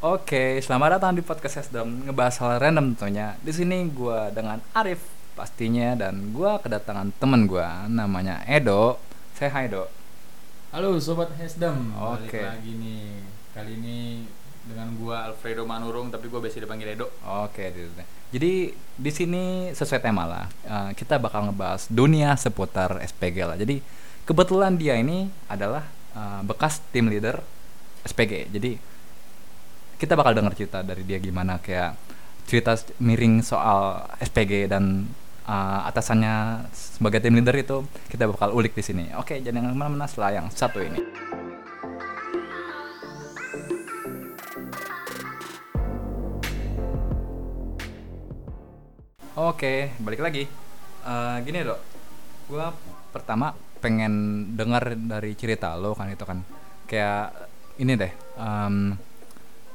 Oke, selamat datang di podcast Sesdom ngebahas hal random tentunya. Di sini gua dengan Arif pastinya dan gua kedatangan temen gua namanya Edo. Saya hai Edo. Halo sobat Hesdam, Oke. balik lagi nih. Kali ini dengan gua Alfredo Manurung tapi gua biasa dipanggil Edo. Oke, gitu. Jadi di sini sesuai tema lah. eh, kita bakal ngebahas dunia seputar SPG lah. Jadi kebetulan dia ini adalah eh, bekas tim leader SPG. Jadi kita bakal dengar cerita dari dia gimana kayak cerita miring soal SPG dan eh, atasannya sebagai tim leader itu kita bakal ulik di sini. Oke, jangan ke mana-mana setelah yang satu ini. Oke, balik lagi. Eh, gini dok, gua pertama pengen dengar dari cerita lo kan itu kan kayak ini deh. em,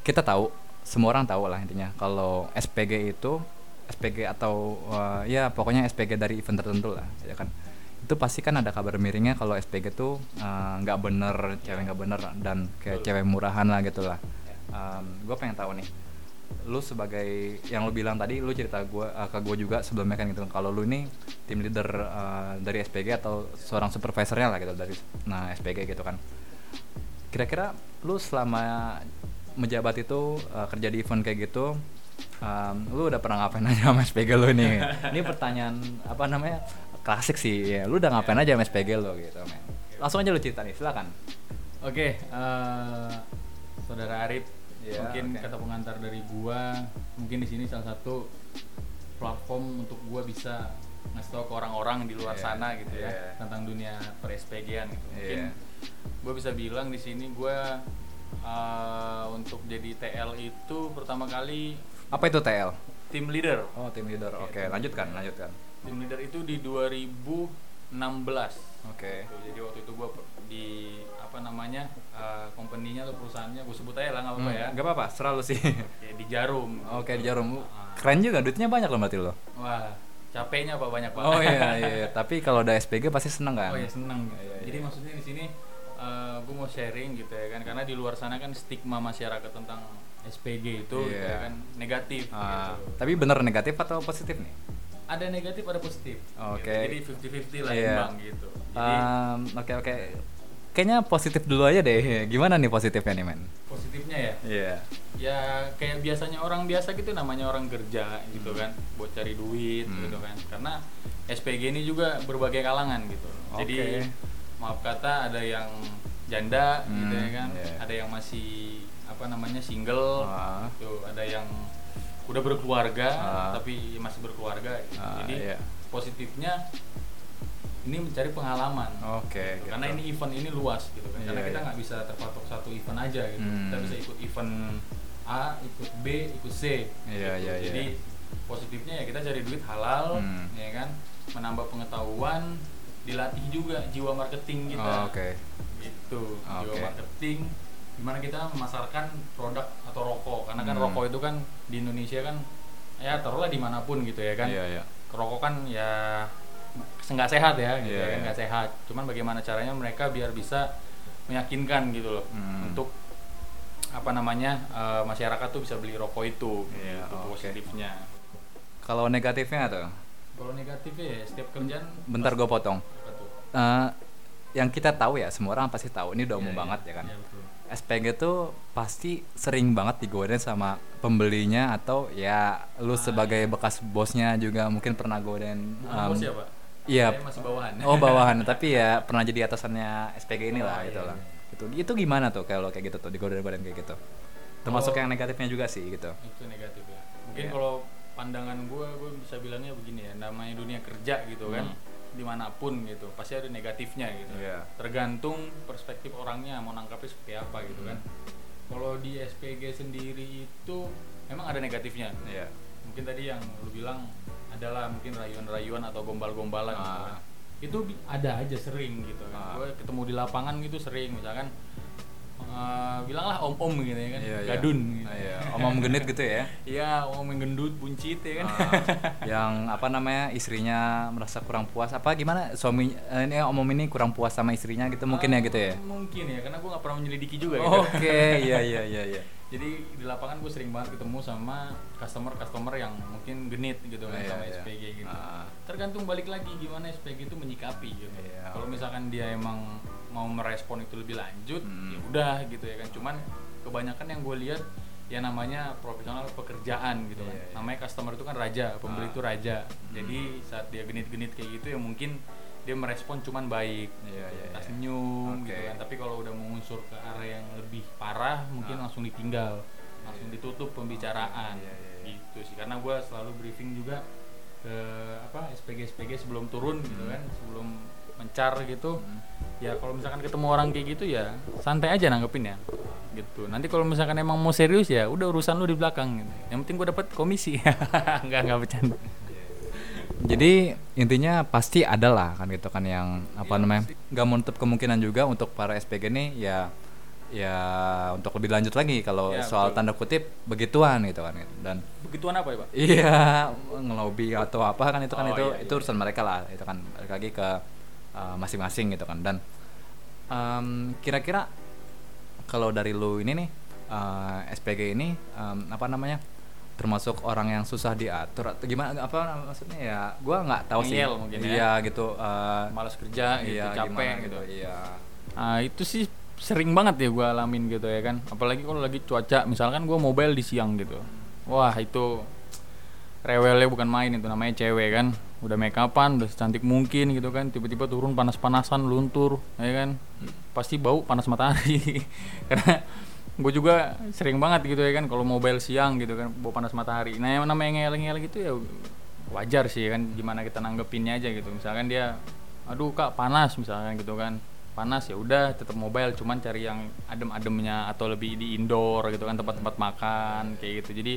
kita tahu, semua orang tahu lah intinya kalau SPG itu SPG atau eh, ya pokoknya SPG dari event tertentu lah, ya kan. Itu pasti kan ada kabar miringnya kalau SPG tuh eh, nggak bener, cewek nggak bener dan kayak cewek murahan lah gitu lah. gue pengen tahu nih, lu sebagai yang lu bilang tadi lu cerita gua uh, ke gue juga sebelumnya kan gitu kalau lu ini tim leader uh, dari SPG atau seorang supervisornya lah gitu dari nah SPG gitu kan kira-kira lu selama menjabat itu uh, kerja di event kayak gitu um, lu udah pernah ngapain aja sama SPG lu nih ini pertanyaan apa namanya klasik sih ya lu udah ngapain aja sama SPG lu gitu men langsung aja lu cerita nih silakan Oke, eh, saudara Arif, Iya, mungkin oke. kata pengantar dari gua, mungkin di sini salah satu platform untuk gua bisa ngasih tahu ke orang-orang di luar Iya, sana gitu ya iya. tentang dunia per SPG-an gitu. Mungkin Iya. gua bisa bilang di sini gua eh, untuk jadi TL itu pertama kali apa itu TL tim leader. oh tim leader oke Iya, tim lanjutkan lanjutkan Tim leader itu di 2016. oke Tuh, jadi waktu itu gua di apa namanya uh, company-nya atau perusahaannya gue sebut aja lah nggak apa-apa ya Hmm, Gak apa-apa, selalu sih. Kayak di Jarum Oke, gitu. di Jarum. Ah. Keren juga, duitnya banyak loh berarti lo. wah capeknya apa banyak pak Oh iya, iya, iya. Tapi kalau ada SPG pasti seneng kan? oh ya seneng gitu. Iya, iya. jadi maksudnya di sini gue mau sharing gitu ya kan karena di luar sana kan stigma masyarakat tentang SPG itu gitu Iya. ya kan negatif Ah, gitu. tapi bener negatif atau positif nih? ada negatif ada positif Oke. gitu. jadi 50-50 lah Iya. imbang gitu jadi Um, Oke, oke. Kayaknya positif dulu aja deh. Gimana nih positifnya nih, men? positifnya ya Iya. ya kayak biasanya orang biasa gitu namanya orang kerja gitu kan buat cari duit Hmm. gitu kan karena SPG ini juga berbagai kalangan gitu jadi Oke. Maaf kata ada yang janda gitu Hmm, ya kan iya. ada yang masih apa namanya single Ah. gitu ada yang udah berkeluarga Ah. tapi masih berkeluarga gitu. Ah, jadi iya. positifnya ini mencari pengalaman Oke, gitu. karena gitu. ini event ini luas gitu kan karena Iya, kita iya. nggak bisa terpatok satu event aja gitu Hmm. kita bisa ikut event A ikut B ikut C Iya, gitu. iya, iya. jadi positifnya ya kita cari duit halal Hmm. ya kan menambah pengetahuan dilatih juga jiwa marketing kita Oh, Oke. gitu jiwa Oke. marketing gimana kita memasarkan produk atau rokok karena kan Hmm. rokok itu kan di Indonesia kan ya taruhlah di mana pun gitu ya kan Iya, iya. rokok kan ya nggak sehat ya gitu Iya, ya kan, iya. nggak sehat cuman bagaimana caranya mereka biar bisa meyakinkan gitu loh Hmm. untuk apa namanya eh, masyarakat tuh bisa beli rokok itu Iya, gitu oke. positifnya Kalau negatifnya tuh? Kalau negatifnya ya setiap kerjaan Bentar gue potong. Eh, yang kita tahu ya, semua orang pasti tahu. Ini udah umum Iya, banget iya. ya kan? Iya, betul. SPG tuh pasti sering banget digodain sama pembelinya atau ya lu Ah, sebagai iya. bekas bosnya juga mungkin pernah godain um, bos ya pak iya. Masih bawahan oh bawahan tapi ya pernah jadi atasannya SPG ini lah Oh, gitu iya, lah iya. itu itu gimana tuh kalau kayak gitu tuh digodain-godain kayak gitu termasuk Kalau- yang negatifnya juga sih gitu itu negatif ya mungkin Iya. kalau pandangan gue gue bisa bilangnya begini ya namanya dunia kerja gitu kan Hmm. di mana pun gitu pasti ada negatifnya gitu Iya. tergantung perspektif orangnya mau nangkapnya seperti apa gitu kan Hmm. kalau di SPG sendiri itu memang ada negatifnya Iya. mungkin tadi yang lu bilang adalah mungkin rayuan-rayuan atau gombal-gombalan gitu Ah. kan. itu ada aja sering gitu Ah. kan gue ketemu di lapangan gitu sering misalkan eh, bilanglah om-om gitu ya kan Iya, iya. gadun gitu. Ah, iya. om-om genit gitu ya Iya, om yang gendut, buncit ya kan. Ah, yang apa namanya istrinya merasa kurang puas apa gimana suami eh, ini om-om ini kurang puas sama istrinya gitu mungkin ya gitu ya Ah, Mungkin ya, karena gue nggak pernah menyelidiki juga Oke, gitu. iya iya iya iya. jadi di lapangan gue sering banget ketemu sama customer customer yang mungkin genit gitu kan Iya, sama iya. SPG gitu Ah. tergantung balik lagi gimana SPG itu menyikapi gitu Iya, kalau oke. misalkan dia emang mau merespon itu lebih lanjut Hmm. ya udah gitu ya kan cuman kebanyakan yang gue lihat ya namanya profesional pekerjaan gitu kan Iya, iya. namanya customer itu kan raja pembeli Ah. itu raja jadi saat dia genit-genit kayak gitu ya mungkin dia merespon cuman baik Iya, iya, entah iya. senyum Oke. gitu kan tapi kalau udah mengunsur ke area yang lebih parah mungkin Ah. langsung ditinggal langsung ditutup pembicaraan Iya, iya, iya. gitu sih karena gue selalu briefing juga ke apa SPG SPG sebelum turun gitu Hmm. kan sebelum mencar gitu Hmm. ya kalau misalkan ketemu orang kayak gitu ya santai aja nanggepin ya gitu nanti kalau misalkan emang mau serius ya udah urusan lu di belakang gitu. yang penting gue dapat komisi nggak nggak bercanda Jadi intinya pasti ada lah kan gitu kan yang apa Iya, namanya nggak menutup kemungkinan juga untuk para SPG nih ya ya untuk lebih lanjut lagi kalau Ya, soal betul. tanda kutip begituan gitu kan dan begituan apa ya pak iya ngelobi atau apa kan itu kan Oh, itu iya, itu iya. urusan mereka lah itu kan balik lagi ke uh, masing-masing gitu kan dan em, kira-kira kalau dari lu ini nih uh, SPG ini em, apa namanya termasuk orang yang susah diatur atau gimana apa maksudnya ya gua nggak tahu sih mungkin ya. iya gitu uh, malas kerja gitu iya, capek gimana gitu iya Nah, itu sih sering banget ya gue alamin gitu ya kan. Apalagi kalau lagi cuaca, misalkan gue mobile di siang gitu. Wah itu rewelnya bukan main itu namanya cewek kan. Udah make upan, udah secantik mungkin gitu kan. Tiba-tiba turun panas-panasan, luntur, ya kan. Pasti bau panas matahari. Karena gue juga sering banget gitu ya kan. Kalau mobile siang gitu kan, bau panas matahari. Nah yang namanya ngel-ngel gitu ya wajar sih kan. Gimana kita nanggepinnya aja gitu. Misalkan dia, aduh kak panas misalkan gitu kan panas ya udah tetap mobile cuman cari yang adem-ademnya atau lebih di indoor gitu kan tempat-tempat makan kayak gitu jadi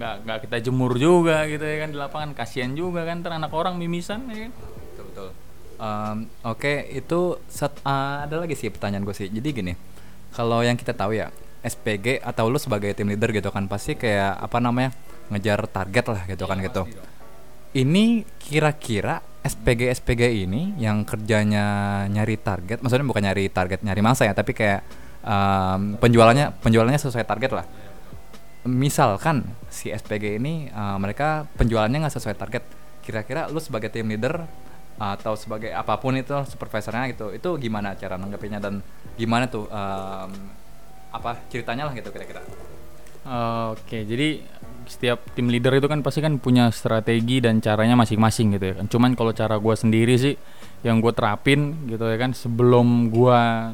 nggak nggak kita jemur juga gitu ya kan di lapangan. Kasihan juga kan ntar anak orang mimisan ya kan. Betul betul. Em, oke itu set- uh, ada lagi sih pertanyaan gue sih. Jadi gini kalau yang kita tahu ya SPG atau lu sebagai tim leader gitu kan pasti kayak apa namanya ngejar target lah gitu kan gitu. ini kira-kira SPG SPG ini yang kerjanya nyari target maksudnya bukan nyari target nyari masa ya tapi kayak em, penjualannya penjualannya sesuai target lah misalkan si SPG ini uh, mereka penjualannya nggak sesuai target kira-kira lu sebagai tim leader atau sebagai apa pun itu supervisornya gitu itu gimana cara nanggepinnya dan gimana tuh um, apa ceritanya lah gitu kira-kira Oke, jadi setiap tim leader itu kan pasti kan punya strategi dan caranya masing-masing gitu ya kan. Cuman kalau cara gua sendiri sih yang gue terapin gitu ya kan sebelum gua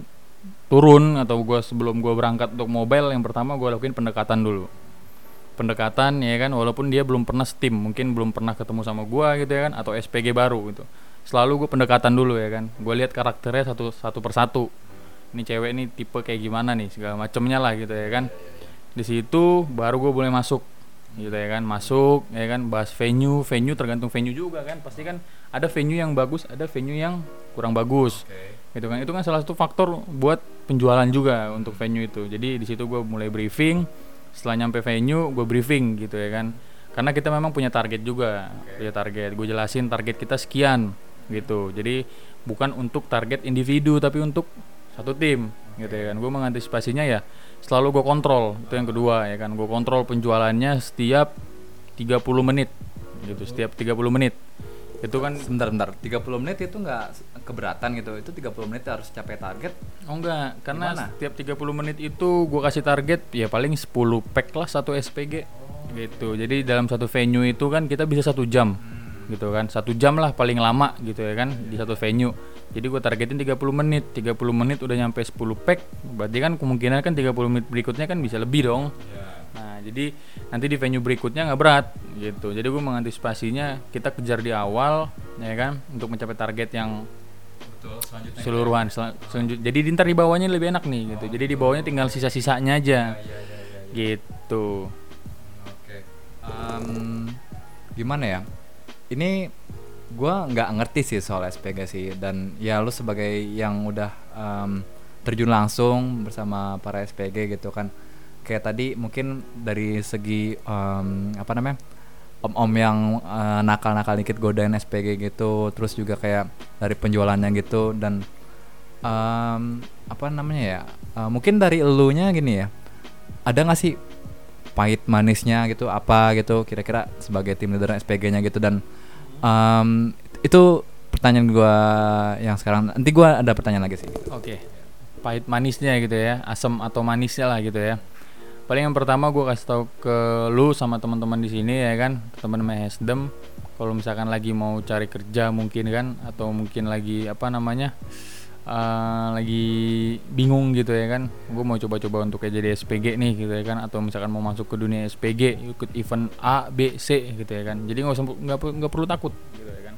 turun atau gua sebelum gua berangkat untuk mobile yang pertama gua lakuin pendekatan dulu. Pendekatan ya kan walaupun dia belum pernah steam, mungkin belum pernah ketemu sama gua gitu ya kan atau SPG baru gitu. Selalu gue pendekatan dulu ya kan. Gue lihat karakternya satu satu persatu. Ini cewek ini tipe kayak gimana nih segala macemnya lah gitu ya kan di situ baru gue boleh masuk gitu ya kan masuk ya kan bahas venue venue tergantung venue juga kan. Pasti kan ada venue yang bagus ada venue yang kurang bagus. Gitu kan itu kan salah satu faktor buat penjualan juga untuk venue itu. Jadi di situ gue mulai briefing setelah nyampe venue gue briefing gitu ya kan. Karena kita memang punya target juga punya target. Gue jelasin target kita sekian gitu. Jadi bukan untuk target individu tapi untuk satu tim gitu ya kan. Gue mengantisipasinya ya selalu gue kontrol. Itu yang kedua ya kan. Gue kontrol penjualannya setiap 30 menit gitu. Setiap 30 menit. Itu kan sebentar bentar 30 menit itu nggak keberatan gitu. Itu 30 menit harus capai target? Oh enggak. Karena Gimana? setiap 30 menit itu gue kasih target ya paling 10 pack lah satu SPG gitu. Jadi dalam satu venue itu kan kita bisa satu jam gitu kan. Satu jam lah paling lama gitu ya kan di satu venue. Jadi gue targetin 30 menit. 30 menit udah nyampe 10 pack berarti kan kemungkinan kan 30 menit berikutnya kan bisa lebih dong. Nah jadi nanti di venue berikutnya nggak berat gitu. Jadi gue mengantisipasinya kita kejar di awal ya kan untuk mencapai target yang betul selanjutnya seluruhan sel- selanjut- jadi di ntar di bawahnya lebih enak nih gitu. Jadi di bawahnya tinggal sisa-sisanya aja. Gitu. Oke. Em, gimana ya? Ini gua nggak ngerti sih soal SPG sih dan ya lu sebagai yang udah em, terjun langsung bersama para SPG gitu kan. Kayak tadi mungkin dari segi em, apa namanya? Om-om yang eh, nakal-nakal dikit godain SPG gitu, terus juga kayak dari penjualannya gitu dan em, apa namanya ya? eh, mungkin dari elunya gini ya ada nggak sih pahit manisnya gitu apa gitu kira-kira sebagai tim leader SPG-nya gitu dan em, itu pertanyaan gua yang sekarang nanti gua ada pertanyaan lagi sih Oke. Pahit manisnya gitu ya, asam atau manisnya lah gitu ya. Paling yang pertama gue kasih tahu ke lu sama teman-teman di sini ya kan, teman-teman Hesdem. Kalau misalkan lagi mau cari kerja mungkin kan, atau mungkin lagi apa namanya, eh, lagi bingung gitu ya kan. Gue mau coba-coba untuk kayak jadi SPG nih gitu ya kan, atau misalkan mau masuk ke dunia SPG, ikut event A, B, C gitu ya kan. Jadi nggak usah nggak per- nggak perlu takut gitu ya kan.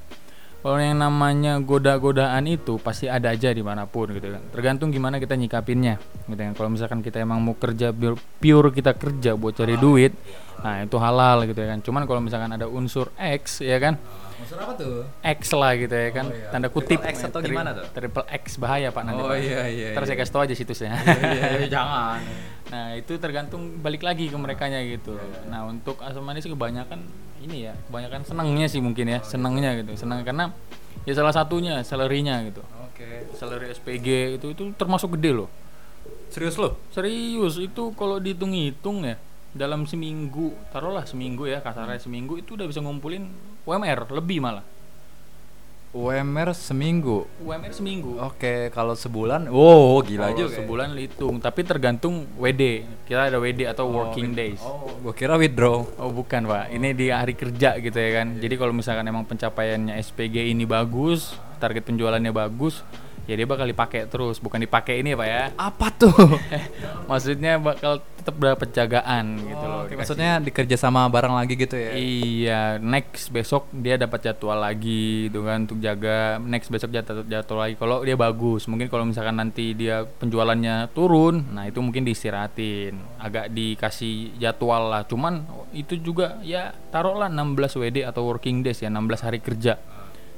Kalau yang namanya goda-godaan itu pasti ada aja di mana pun gitu kan. Tergantung gimana kita nyikapinnya gitu kan. Kalau misalkan kita emang mau kerja pure kita kerja buat cari duit, nah itu halal gitu ya kan. Cuman kalau misalkan ada unsur X ya kan, Maksud apa tuh X lah gitu ya kan, iya. tanda kutip Triple X atau Tri- gimana tuh? Triple X bahaya pak nanti. Oh, Pak. iya, iya, saya iya. kasih tau aja situsnya. jangan Nah itu tergantung balik lagi ke mereka gitu. Nah untuk asam manis kebanyakan ini ya, kebanyakan senangnya sih mungkin ya, senangnya gitu, senang karena ya salah satunya salary-nya gitu. oke Salary SPG itu itu termasuk gede loh. serius lo Serius itu kalau dihitung-hitung ya dalam seminggu, taruhlah seminggu ya kasarnya seminggu itu udah bisa ngumpulin UMR lebih malah. UMR seminggu UMR seminggu. oke kalau sebulan wow gila Kalau juga ya. sebulan hitung, tapi tergantung WD. Kita ada WD atau working days. oh gua kira withdraw Oh bukan pak, ini di hari kerja gitu ya kan. Jadi kalau misalkan emang pencapaiannya SPG ini bagus, target penjualannya bagus, ya dia bakal dipakai terus, bukan dipakai ini ya pak ya. apa tuh Maksudnya bakal tetap dapat jagaan gitu loh. Oke, dikasih. maksudnya dikerja sama bareng lagi gitu ya Iya, next besok dia dapat jadwal lagi gitu kan untuk jaga. Next besok jadwal jadwal lagi. Kalau dia bagus, mungkin kalau misalkan nanti dia penjualannya turun, nah itu mungkin diistirahatin, agak dikasih jadwal lah. Cuman itu juga ya taruhlah 16 WD atau working days ya, 16 hari kerja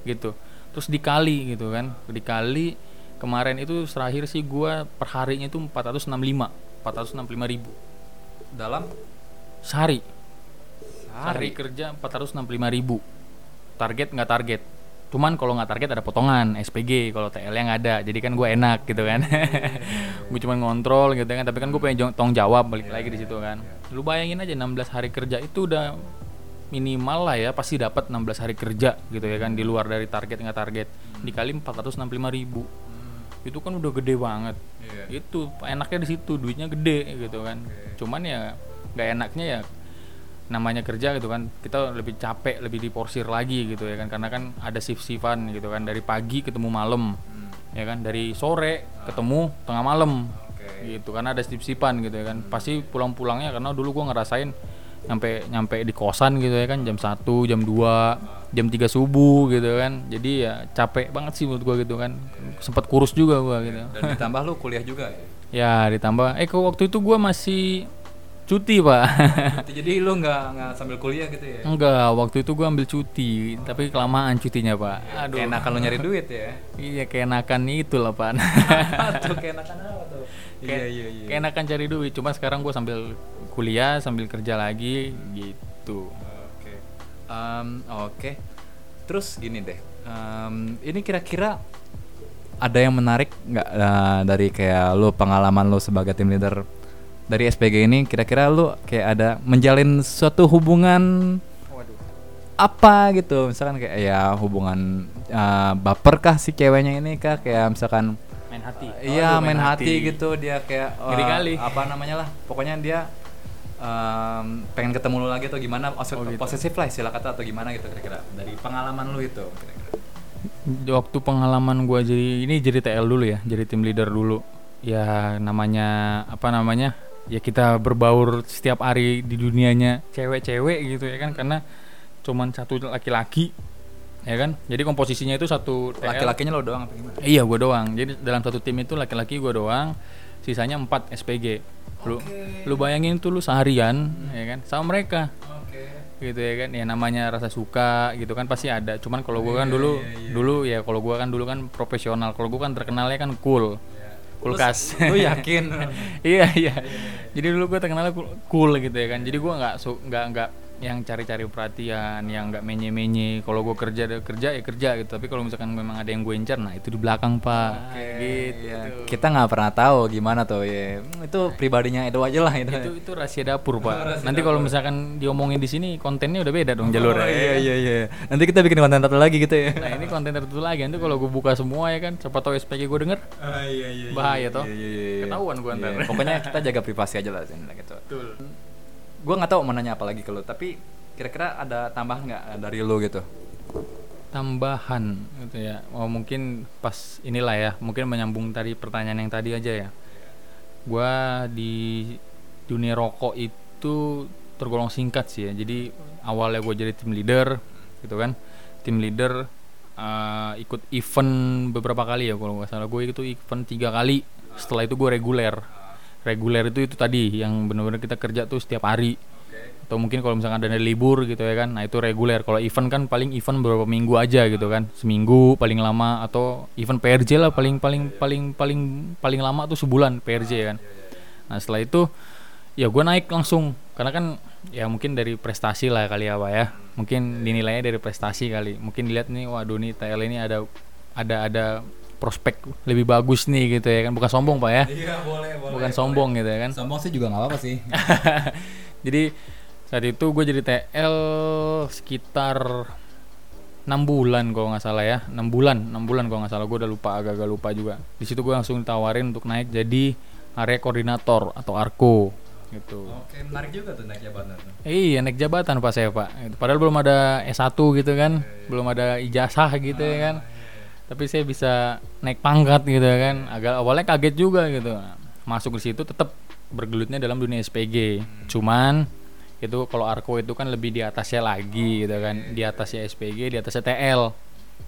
gitu. Terus dikali gitu kan, dikali kemarin itu terakhir sih gua perharinya itu 465, 465 ribu. Dalam? Sehari. Sehari hari kerja 465 ribu. Target nggak target. Cuman kalau nggak target ada potongan SPG kalau TL yang ada. Jadi kan gue enak gitu kan. Gue cuma ngontrol gitu kan. Tapi kan gue pengen tanggung jawab balik lagi di situ kan. lu bayangin aja 16 hari kerja itu udah minimal lah ya pasti dapat 16 hari kerja gitu ya kan di luar dari target nggak target. Dikali 465 ribu. Itu kan udah gede banget. Iya. itu enaknya di situ duitnya gede gitu kan. Cuman ya nggak enaknya ya namanya kerja gitu kan kita lebih capek lebih diporsir lagi gitu ya kan. Karena kan ada shift shiftan gitu kan dari pagi ketemu malam ya kan. Dari sore ketemu tengah malam gitu karena ada shift shiftan gitu ya kan. Pasti pulang pulangnya karena dulu gua ngerasain nyampe nyampe di kosan gitu ya kan jam 1 jam 2 jam 3 subuh gitu kan. Jadi ya capek banget sih menurut gua gitu kan. Sempat kurus juga gua gitu. Dan ditambah lu kuliah juga ya? Ya ditambah. Eh ke waktu itu gua masih cuti pak. Jadi lu nggak nggak sambil kuliah gitu ya? Enggak waktu itu gua ambil cuti tapi kelamaan cutinya pak. Aduh. Keenakan lu nyari duit ya? Iya keenakan itu lah pak. Tuh keenakan apa tuh? Iya iya iya. keenakan cari duit cuma sekarang gua sambil kuliah sambil kerja lagi gitu Oke. Em, Oke. Terus gini deh. em, ini kira-kira ada yang menarik nggak eh, dari kayak lu pengalaman lu sebagai tim leader dari SPG ini? Kira-kira lu kayak ada menjalin suatu hubungan apa gitu? Misalkan kayak ya hubungan eh, baper kah si ceweknya ini kah? Kayak misalkan main hati Iya Aduh, main, hati. gitu dia kayak Ngeri kali. apa namanya lah pokoknya dia em, pengen ketemu lu lagi atau gimana? Posesif Oh, gitu. posesif lah istilah kata atau gimana gitu kira-kira. Dari pengalaman lu itu kira-kira. waktu pengalaman gua jadi ini jadi TL dulu ya jadi tim leader dulu. Ya namanya apa namanya? Ya kita berbaur setiap hari di dunianya cewek-cewek gitu ya kan karena cuman satu laki-laki ya kan? Jadi komposisinya itu satu TL. laki-lakinya lo doang apa gimana? Iya gua doang. Jadi dalam satu tim itu laki-laki gua doang sisanya 4 SPG lu lu bayangin tuh lu seharian ya kan sama mereka. Oke. Gitu ya kan ya namanya rasa suka gitu kan pasti ada. Cuman kalau gua kan dulu dulu ya kalau gua kan dulu kan profesional. Kalau gua kan terkenalnya kan cool. Kulkas. Lu yakin? Iya iya. Jadi dulu gua terkenalnya cool, gitu ya kan. Jadi gua nggak su- nggak nggak yang cari-cari perhatian yang nggak menye-menye. Kalau gue kerja ada kerja ya kerja gitu. Tapi kalau misalkan memang ada yang gue incar nah itu di belakang pak. Gitu. Iya, kita nggak pernah tahu gimana tuh ya. Itu pribadinya Edo aja lah itu. itu itu rahasia dapur pak. Nanti kalau misalkan diomongin di sini kontennya udah beda dong jalurnya. Oh, iya iya iya. Nanti kita bikin konten satu lagi gitu ya. Nah ini konten tertentu lagi. Nanti kalau gue buka semua ya kan siapa tahu SPG gue denger. Iya iya bahaya toh. Iya, iya, iya. ketahuan gue ntar. Iya, pokoknya kita jaga privasi aja lah sini gitu. Betul gue nggak tahu mau nanya apa lagi ke lu tapi kira-kira ada tambahan nggak dari lu gitu? Tambahan gitu ya. Oh mungkin pas inilah ya mungkin menyambung tadi pertanyaan yang tadi aja ya. Gua di dunia rokok itu tergolong singkat sih ya. Jadi awalnya gue jadi tim leader gitu kan. Tim leader eh, ikut event beberapa kali ya kalau nggak salah. Gue itu event tiga kali. Setelah itu gue reguler reguler itu itu tadi yang benar-benar kita kerja tuh setiap hari. Atau mungkin kalau misalkan ada libur gitu ya kan nah itu reguler. Kalau event kan paling event beberapa minggu aja gitu kan. Seminggu paling lama atau event PRJ lah paling paling paling paling paling lama tuh sebulan PRJ ya kan. Nah setelah itu ya gue naik langsung. Karena kan ya mungkin dari prestasi lah kali ya ya. Mungkin dinilainya dari prestasi kali. Mungkin dilihat nih waduh nih TL ini ada ada ada prospek lebih bagus nih gitu ya kan. Bukan sombong pak ya? Iya boleh bukan sombong gitu ya kan. Sombong sih juga nggak apa-apa sih. Jadi saat itu gue jadi TL sekitar enam bulan kalau nggak salah ya. Enam bulan enam bulan kalau nggak salah. Gue udah lupa agak-agak lupa juga. Di situ gue langsung ditawarin untuk naik jadi area koordinator atau arko gitu. Oke menarik juga tuh naik jabatan iya naik jabatan pak saya pak. Padahal belum ada S1 gitu kan. Belum ada ijazah gitu ya kan tapi saya bisa naik pangkat gitu ya kan. Agak awalnya kaget juga gitu. Masuk di situ tetap bergelutnya dalam dunia SPG cuman itu kalau Arko itu kan lebih di atasnya lagi gitu kan. Di atasnya SPG di atasnya TL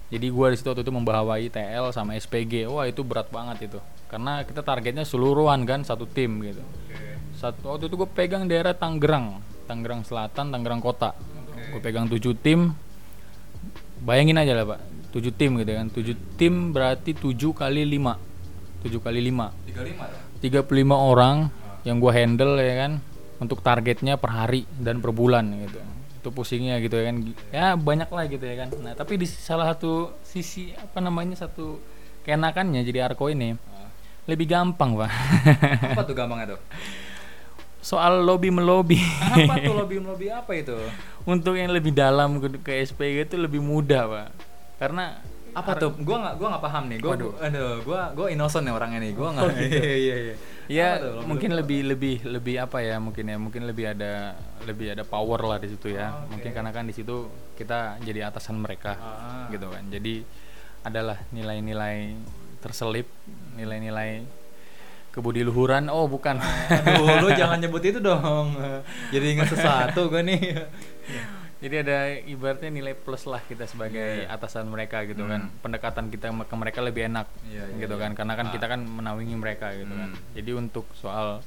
jadi gua di situ waktu itu membawai TL sama SPG wah itu berat banget itu. Karena kita targetnya seluruhan kan satu tim gitu. Satu waktu itu gue pegang daerah Tangerang. Tangerang Selatan Tangerang Kota. Gue pegang tujuh tim. Bayangin aja lah pak tujuh tim gitu kan. Tujuh tim berarti tujuh kali lima. Tujuh kali lima. Tiga lima tuh 35 orang yang gue handle ya kan untuk targetnya per hari dan per bulan gitu. Itu pusingnya gitu ya kan. Ya banyak lah gitu ya kan. Nah tapi di salah satu sisi apa namanya satu keenakannya jadi arko ini lebih gampang pak. Apa tuh gampangnya tuh? Soal lobby melobi. Apa tuh lobby lobby apa itu? Untuk yang lebih dalam ke, ke SPG itu lebih mudah pak karena apa tuh? gua nggak gua nggak paham nih. Gua Waduh. aduh gua gua innocent nih orangnya nih. Gua nggak iya. Iya iya ya mungkin lebih lebih lebih apa ya mungkin ya mungkin lebih ada lebih ada power lah di situ ya. Mungkin karena kan di situ kita jadi atasan mereka Ah. gitu kan. Jadi adalah nilai-nilai terselip nilai-nilai kebudiluhuran oh bukan. Aduh lu jangan nyebut itu dong. Jadi ingat sesuatu gua nih jadi ada ibaratnya nilai plus lah kita sebagai atasan mereka gitu kan. Pendekatan kita ke mereka lebih enak Iya, iya, gitu kan. Karena kan kita kan menaungi mereka gitu kan. Hmm. jadi untuk soal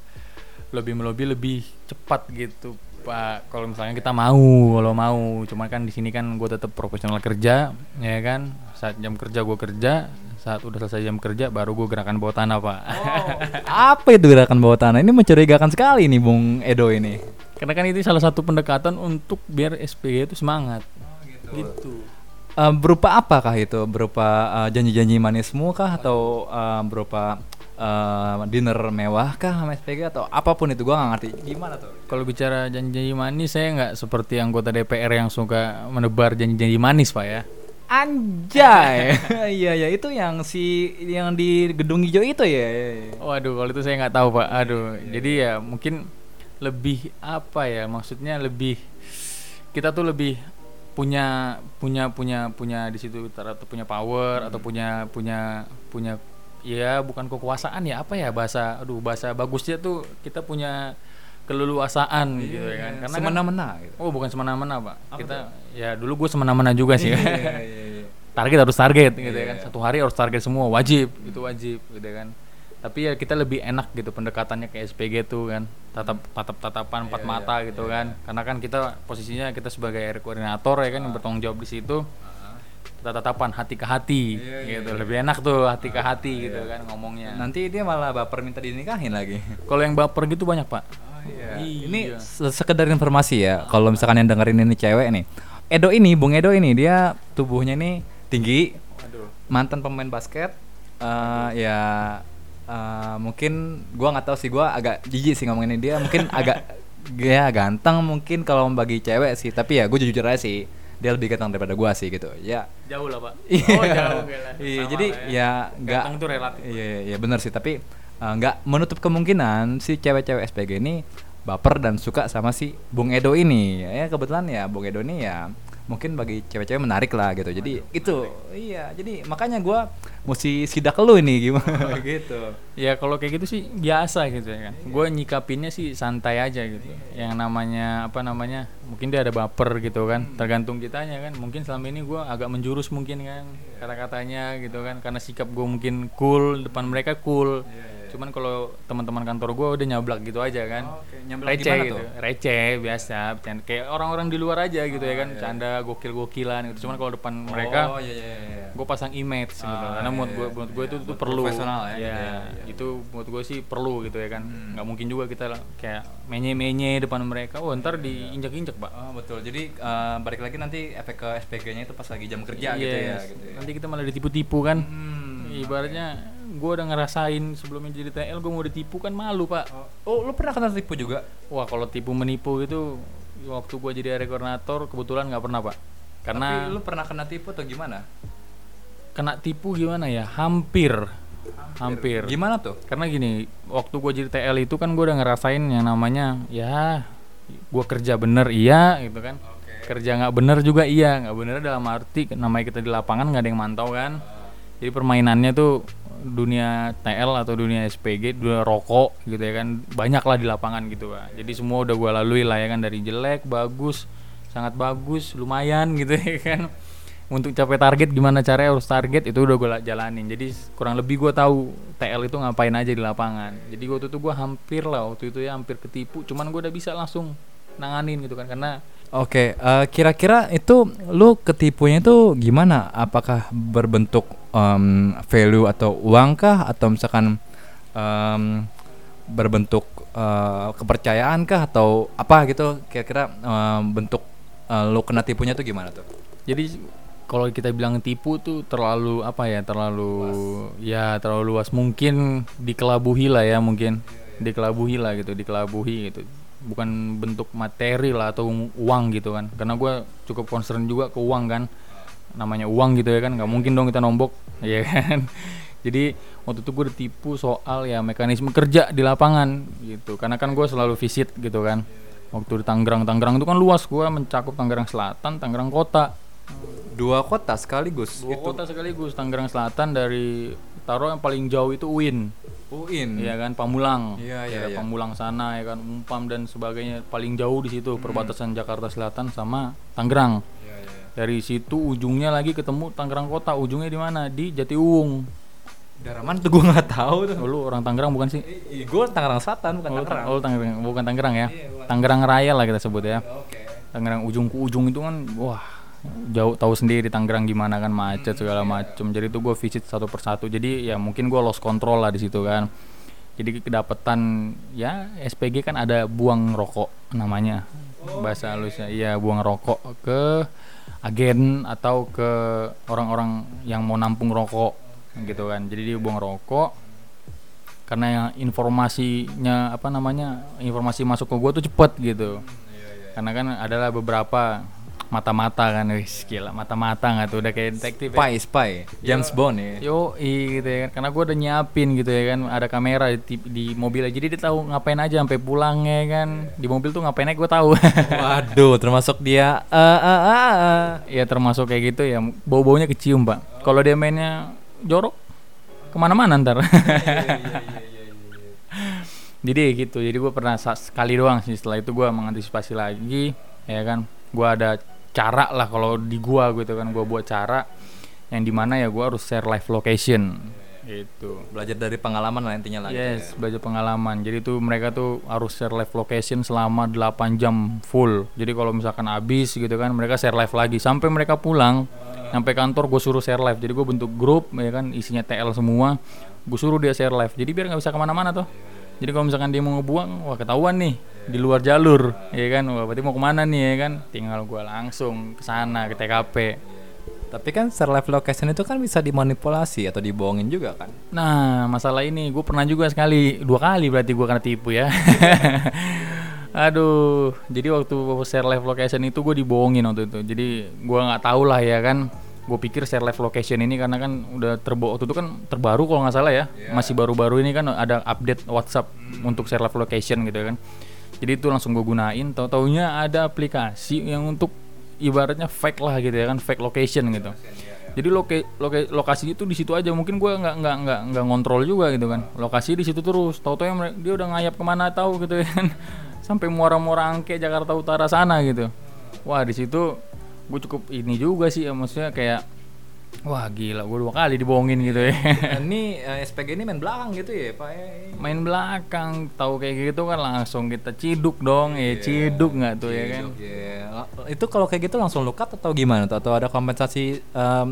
lebih melobi lebih cepat gitu pak. Kalau misalnya kita mau kalau mau. Cuman kan di sini kan gue tetap profesional kerja ya kan. Saat jam kerja gue kerja saat udah selesai jam kerja baru gue gerakan bawah tanah pak. Apa itu gerakan bawah tanah? Ini mencurigakan sekali nih bung Edo ini karena kan itu salah satu pendekatan untuk biar SPG itu semangat. Gitu. Eh, berupa apakah itu? Berupa eh, janji-janji manismu kah? Atau eh, berupa eh, dinner mewah kah sama SPG atau apa pun itu gua nggak ngerti. Gimana tuh? Kalau bicara janji-janji manis, saya nggak seperti anggota DPR yang suka menebar janji-janji manis, Pak ya. Anjay, iya ya itu yang si yang di gedung hijau itu ya. Waduh, kalau itu saya nggak tahu, Pak. Aduh, jadi ya mungkin lebih apa ya? Maksudnya lebih kita tuh lebih punya punya punya punya di situ atau punya power atau punya punya punya ya bukan kekuasaan ya apa ya bahasa aduh bahasa bagusnya tuh kita punya keleluasaan gitu ya kan karena kan- semena-mena gitu. Oh bukan semena-mena pak. kita ya dulu gue semena-mena juga sih. Iya, iya, iya. target harus target gitu ya Iya. kan. Satu hari harus target semua wajib itu wajib gitu kan. Tapi ya kita lebih enak gitu pendekatannya ke SPG tuh kan. Tatap tatap tatapan empat Iya, mata iya, gitu iya. kan. Karena kan kita posisinya kita sebagai area koordinator ya kan yang bertanggung jawab di situ. Tatapan hati ke hati Iya, iya, gitu. iya. Lebih enak tuh hati ke hati gitu kan ngomongnya. Nanti dia malah baper minta dinikahin lagi. Kalau yang baper gitu banyak pak. Iya. Iya. Ini se- sekedar informasi ya. Kalau misalkan yang dengerin ini cewek nih. Edo ini, Bung Edo ini dia tubuhnya ini tinggi, Aduh. mantan pemain basket. Eh, ya eh, mungkin gua nggak tahu sih gua agak jijik sih ngomongin dia. Mungkin agak ya ganteng mungkin kalau bagi cewek sih. Tapi ya gue jujur aja sih. Dia lebih ganteng daripada gua sih gitu. Ya. Jauh lah, Pak. Iya. Oh, jauh gila. Iya, Sama jadi ya nggak Ganteng tuh relatif. Iya, iya, iya benar sih, tapi uh, nggak menutup kemungkinan si cewek-cewek SPG ini baper dan suka sama si Bung Edo ini. Ya kebetulan ya Bung Edo ini ya mungkin bagi cewek-cewek menarik lah gitu. Jadi itu iya, jadi makanya gua mesti sidak lu ini gimana gitu. Ya kalau kayak gitu sih biasa gitu ya kan. Gue nyikapinnya sih santai aja gitu. Yang namanya apa namanya? Mungkin dia ada baper gitu kan. Tergantung kitanya kan. Mungkin selama ini gue agak menjurus mungkin kan kata-katanya gitu kan. Karena sikap gue mungkin cool depan mereka cool. Cuman kalau teman-teman kantor gue udah nyablak gitu aja kan. Oke, nyablak receh gimana gitu. tuh? Receh biasa. Bercanda. Kayak orang-orang di luar aja gitu ya kan. Canda gokil-gokilan gitu. Cuman kalau depan mereka Oh iya iya iya. gue pasang image gitu Ah, karena menurut iya, gue iya, menurut gue iya. itu tuh Buat perlu ya, ya gitu ya, iya. itu menurut gue sih perlu gitu ya kan Hmm. nggak mungkin juga kita kayak menye menye depan mereka oh ntar diinjak injak pak Oh betul. Jadi uh, balik lagi nanti efek ke SPG-nya itu pas lagi jam kerja gitu ya Yes. gitu ya. nanti kita malah ditipu-tipu kan Hmm. ibaratnya gue udah ngerasain sebelumnya jadi TL gue mau ditipu kan malu pak. Oh, lu pernah kena tipu juga? wah kalau tipu menipu itu waktu gue jadi area koordinator kebetulan nggak pernah pak. Tapi karena lu pernah kena tipu atau gimana? kena tipu gimana ya? Hampir. Hampir. Gimana tuh? karena gini waktu gue jadi TL itu kan gue udah ngerasain yang namanya ya gue kerja bener iya gitu kan. Kerja nggak bener juga iya. Nggak bener dalam arti namanya kita di lapangan nggak ada yang mantau kan. Jadi permainannya tuh dunia TL atau dunia SPG dunia rokok gitu ya kan banyak lah di lapangan gitu pak. Jadi semua udah gue lalui lah ya kan dari jelek bagus sangat bagus lumayan gitu ya kan. Untuk capai target gimana caranya harus target itu udah gue jalanin. Jadi kurang lebih gue tahu TL itu ngapain aja di lapangan. Jadi waktu itu gue hampir lah waktu itu ya hampir ketipu cuman gue udah bisa langsung nanganin gitu kan karena Oke, eh, kira-kira itu lu ketipunya itu gimana? Apakah berbentuk em, value atau uang kah? Atau misalkan em, berbentuk eh, kepercayaan kah? Atau apa gitu? Kira-kira em, bentuk eh, lu kena tipunya tuh gimana tuh? jadi kalau kita bilang tipu tuh terlalu apa ya terlalu ya terlalu luas. Mungkin dikelabuhi lah ya mungkin dikelabuhi lah gitu dikelabuhi gitu. Bukan bentuk materi lah atau uang gitu kan. Karena gue cukup concern juga ke uang kan namanya uang gitu ya kan nggak mungkin dong kita nombok ya kan jadi waktu itu gue ditipu soal ya mekanisme kerja di lapangan gitu karena kan gue selalu visit gitu kan waktu di Tangerang Tangerang itu kan luas gue mencakup Tangerang Selatan Tangerang Kota Dua kota sekaligus. dua kota sekaligus Tangerang Selatan dari taruh yang paling jauh itu UIN UIN. ya kan Pamulang Iya, iya, Daerah iya. Pamulang sana ya kan Umpam dan sebagainya paling jauh di situ perbatasan Jakarta Selatan sama Tangerang. Dari situ ujungnya lagi ketemu Tangerang Kota ujungnya di mana? Di Jatiuwung Daerah mana tuh gue nggak tahu tuh. oh, lu orang Tangerang bukan sih? Gue Tangerang Selatan bukan oh, Tangerang. oh, Tangerang bukan Tangerang ya? Iya, bukan. Tangerang Raya lah kita sebut ya. Oke. Tangerang ujung ke ujung itu kan wah jauh tahu sendiri Tangerang gimana kan macet segala macem. Jadi itu gue visit satu persatu. Jadi ya mungkin gue lost control lah di situ kan. Jadi kedapatan ya SPG kan ada buang rokok namanya. Bahasa halusnya iya buang rokok ke agen atau ke orang-orang yang mau nampung rokok gitu kan. Jadi dia buang rokok karena yang informasinya apa namanya informasi masuk ke gue tuh cepet gitu. Karena kan adalah beberapa mata-mata kan wis gila mata-mata nggak tuh udah kayak detektif ya. Spy, spy. James Bond ya. Yo, gitu ya kan. Karena gue udah nyiapin gitu ya kan. Ada kamera di, di mobil Jadi dia tahu ngapain aja sampai pulang ya kan. Di mobil tuh ngapain aja gue tahu. Waduh, termasuk dia eh eh eh, eh. ya termasuk kayak gitu ya. Bau-baunya kecium pak. Kalau dia mainnya jorok, ke mana-mana ntar. jadi gitu. Jadi gue pernah sekali doang sih. Setelah itu gue mengantisipasi lagi. Ya kan. Gue ada cara lah kalau di gua gitu kan. Gue buat cara yang di mana ya gue harus share live location. Gitu. Belajar dari pengalaman lah intinya lah. gitu Yes, ya. belajar pengalaman. Jadi tuh mereka tuh harus share live location selama 8 jam full. Jadi kalau misalkan habis gitu kan, mereka share live lagi sampai mereka pulang. Sampai kantor gue suruh share live. Jadi gue bentuk grup ya kan isinya TL semua. Gue suruh dia share live. Jadi biar nggak bisa ke mana-mana tuh. Jadi kalau misalkan dia mau ngebuang, wah ketahuan nih. Di luar jalur ya kan? Wah berarti mau ke mana nih ya kan? Tinggal gua langsung ke sana ke TKP Tapi kan share live location itu kan bisa dimanipulasi atau dibohongin juga kan. nah masalah ini gue pernah juga sekali dua kali berarti gua kena tipu ya. Aduh jadi waktu share live location itu gue dibohongin waktu itu. Jadi gua nggak tahu lah ya kan? Gue pikir share live location ini karena kan udah terbo waktu itu kan terbaru kalau nggak salah ya. Masih baru-baru ini kan ada update WhatsApp untuk share live location gitu kan jadi itu langsung gue gunain. Tau taunya ada aplikasi yang untuk ibaratnya fake lah gitu ya kan fake location gitu. Jadi loke, loke, lokasi itu di situ aja. Mungkin gue nggak nggak nggak nggak ngontrol juga gitu kan. Lokasi di situ terus. Tau tau yang dia udah ngayap ke mana tahu gitu ya kan. Sampai muara-muara angke Jakarta Utara sana gitu. Wah di situ gue cukup ini juga sih ya, maksudnya kayak wah gila gue dua kali dibohongin gitu ya ini eh, SPG ini main belakang gitu ya, Pak. ya? main belakang tahu kayak gitu kan langsung kita ciduk dong ya ciduk nggak tuh ya kan Iya. Itu kalau kayak gitu langsung lukat atau gimana tuh? Atau ada kompensasi em,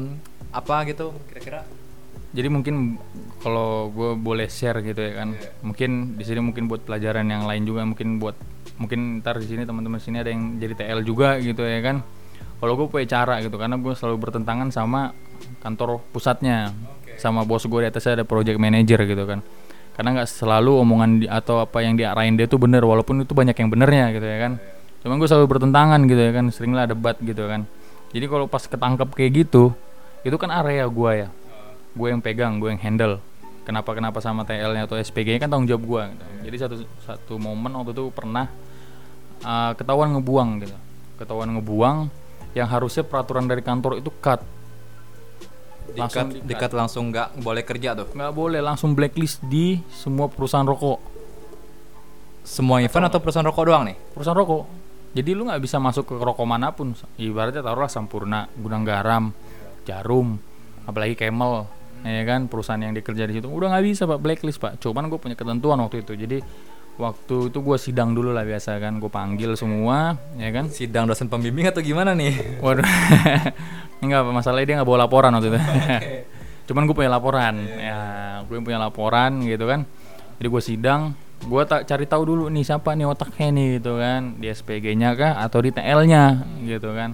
apa gitu kira-kira? jadi mungkin kalau gue boleh share gitu ya kan mungkin di sini mungkin buat pelajaran yang lain juga mungkin buat mungkin ntar di sini teman-teman sini ada yang jadi TL juga gitu ya kan kalau gue punya cara gitu karena gue selalu bertentangan sama kantor pusatnya. Sama bos gue di atasnya ada project manager gitu kan. Karena nggak selalu omongan di, atau apa yang diarahin dia tuh bener walaupun itu banyak yang benernya gitu ya kan. Cuman gue selalu bertentangan gitu ya kan seringlah debat gitu kan. Jadi kalau pas ketangkep kayak gitu itu kan area gue ya. Gue yang pegang gue yang handle. Kenapa kenapa sama TL-nya atau SPG-nya kan tanggung jawab gue gitu. jadi satu satu momen waktu itu pernah uh, ketahuan ngebuang gitu. Ketahuan ngebuang yang harusnya peraturan dari kantor itu cut. Langsung Dikat, dikat langsung nggak boleh kerja tuh. nggak boleh langsung blacklist di semua perusahaan rokok. Semua event atau perusahaan rokok doang nih? perusahaan rokok. Jadi lu nggak bisa masuk ke rokok mana pun. Ibaratnya taruhlah Sampurna Gudang Garam Jarum apalagi Camel ya kan? Perusahaan yang dikerja di situ. Udah nggak bisa pak. Blacklist pak. Cuman gue punya ketentuan waktu itu. Jadi waktu itu gue sidang dulu lah biasa kan gue panggil semua ya kan? Sidang dosen pembimbing atau gimana nih? waduh. Enggak masalahnya dia nggak bawa laporan waktu itu. Cuman gue punya laporan. Ya gue punya laporan gitu kan. Jadi gue sidang gue tak cari tahu dulu nih siapa nih otaknya nih gitu kan. Di SPG-nya kah atau di TL-nya gitu kan.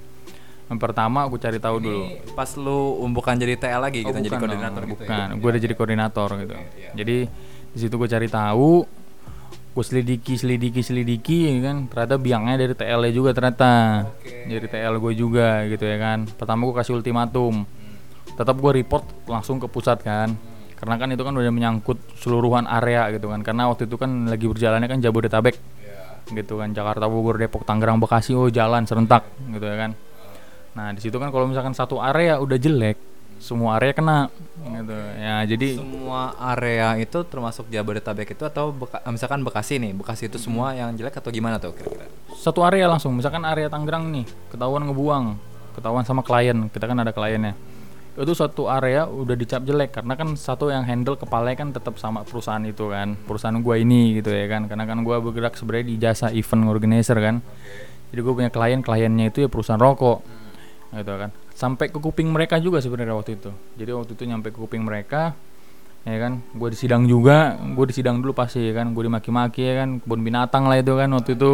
Yang pertama gue cari tahu dulu. Ini pas lu bukan jadi TL lagi gitu, Oh, jadi bukan koordinator dong, gitu. bukan. Ya? gue udah jadi koordinator gitu. Jadi di situ gue cari tahu gue selidiki selidiki selidiki ya kan. Ternyata biangnya dari TL juga ternyata. Dari TL gue juga gitu ya kan. Pertama gue kasih ultimatum. Tetap gue report langsung ke pusat kan. Karena kan itu kan udah menyangkut seluruhan area gitu kan. Karena waktu itu kan lagi berjalannya kan Jabodetabek. Gitu kan Jakarta Bogor Depok Tangerang Bekasi oh jalan serentak gitu ya kan. Nah di situ kan kalau misalkan satu area udah jelek semua area kena gitu. Ya jadi Semua area itu termasuk Jabodetabek itu atau Beka- misalkan Bekasi nih, Bekasi itu semua yang jelek atau gimana tuh kira-kira? satu area langsung misalkan area Tangerang nih ketahuan ngebuang ketahuan sama klien kita kan ada kliennya. Itu satu area udah dicap jelek karena kan satu yang handle kepalanya kan tetap sama perusahaan itu kan perusahaan gua ini gitu ya kan. Karena kan gua bergerak sebenarnya di jasa event organizer kan. Jadi gue punya klien kliennya itu ya perusahaan rokok gitu kan sampai ke kuping mereka juga sebenarnya waktu itu. Jadi waktu itu nyampe ke kuping mereka ya kan? Gue disidang juga gue disidang dulu pasti ya kan? Gue dimaki-maki ya kan? Kebun binatang lah itu kan? Waktu itu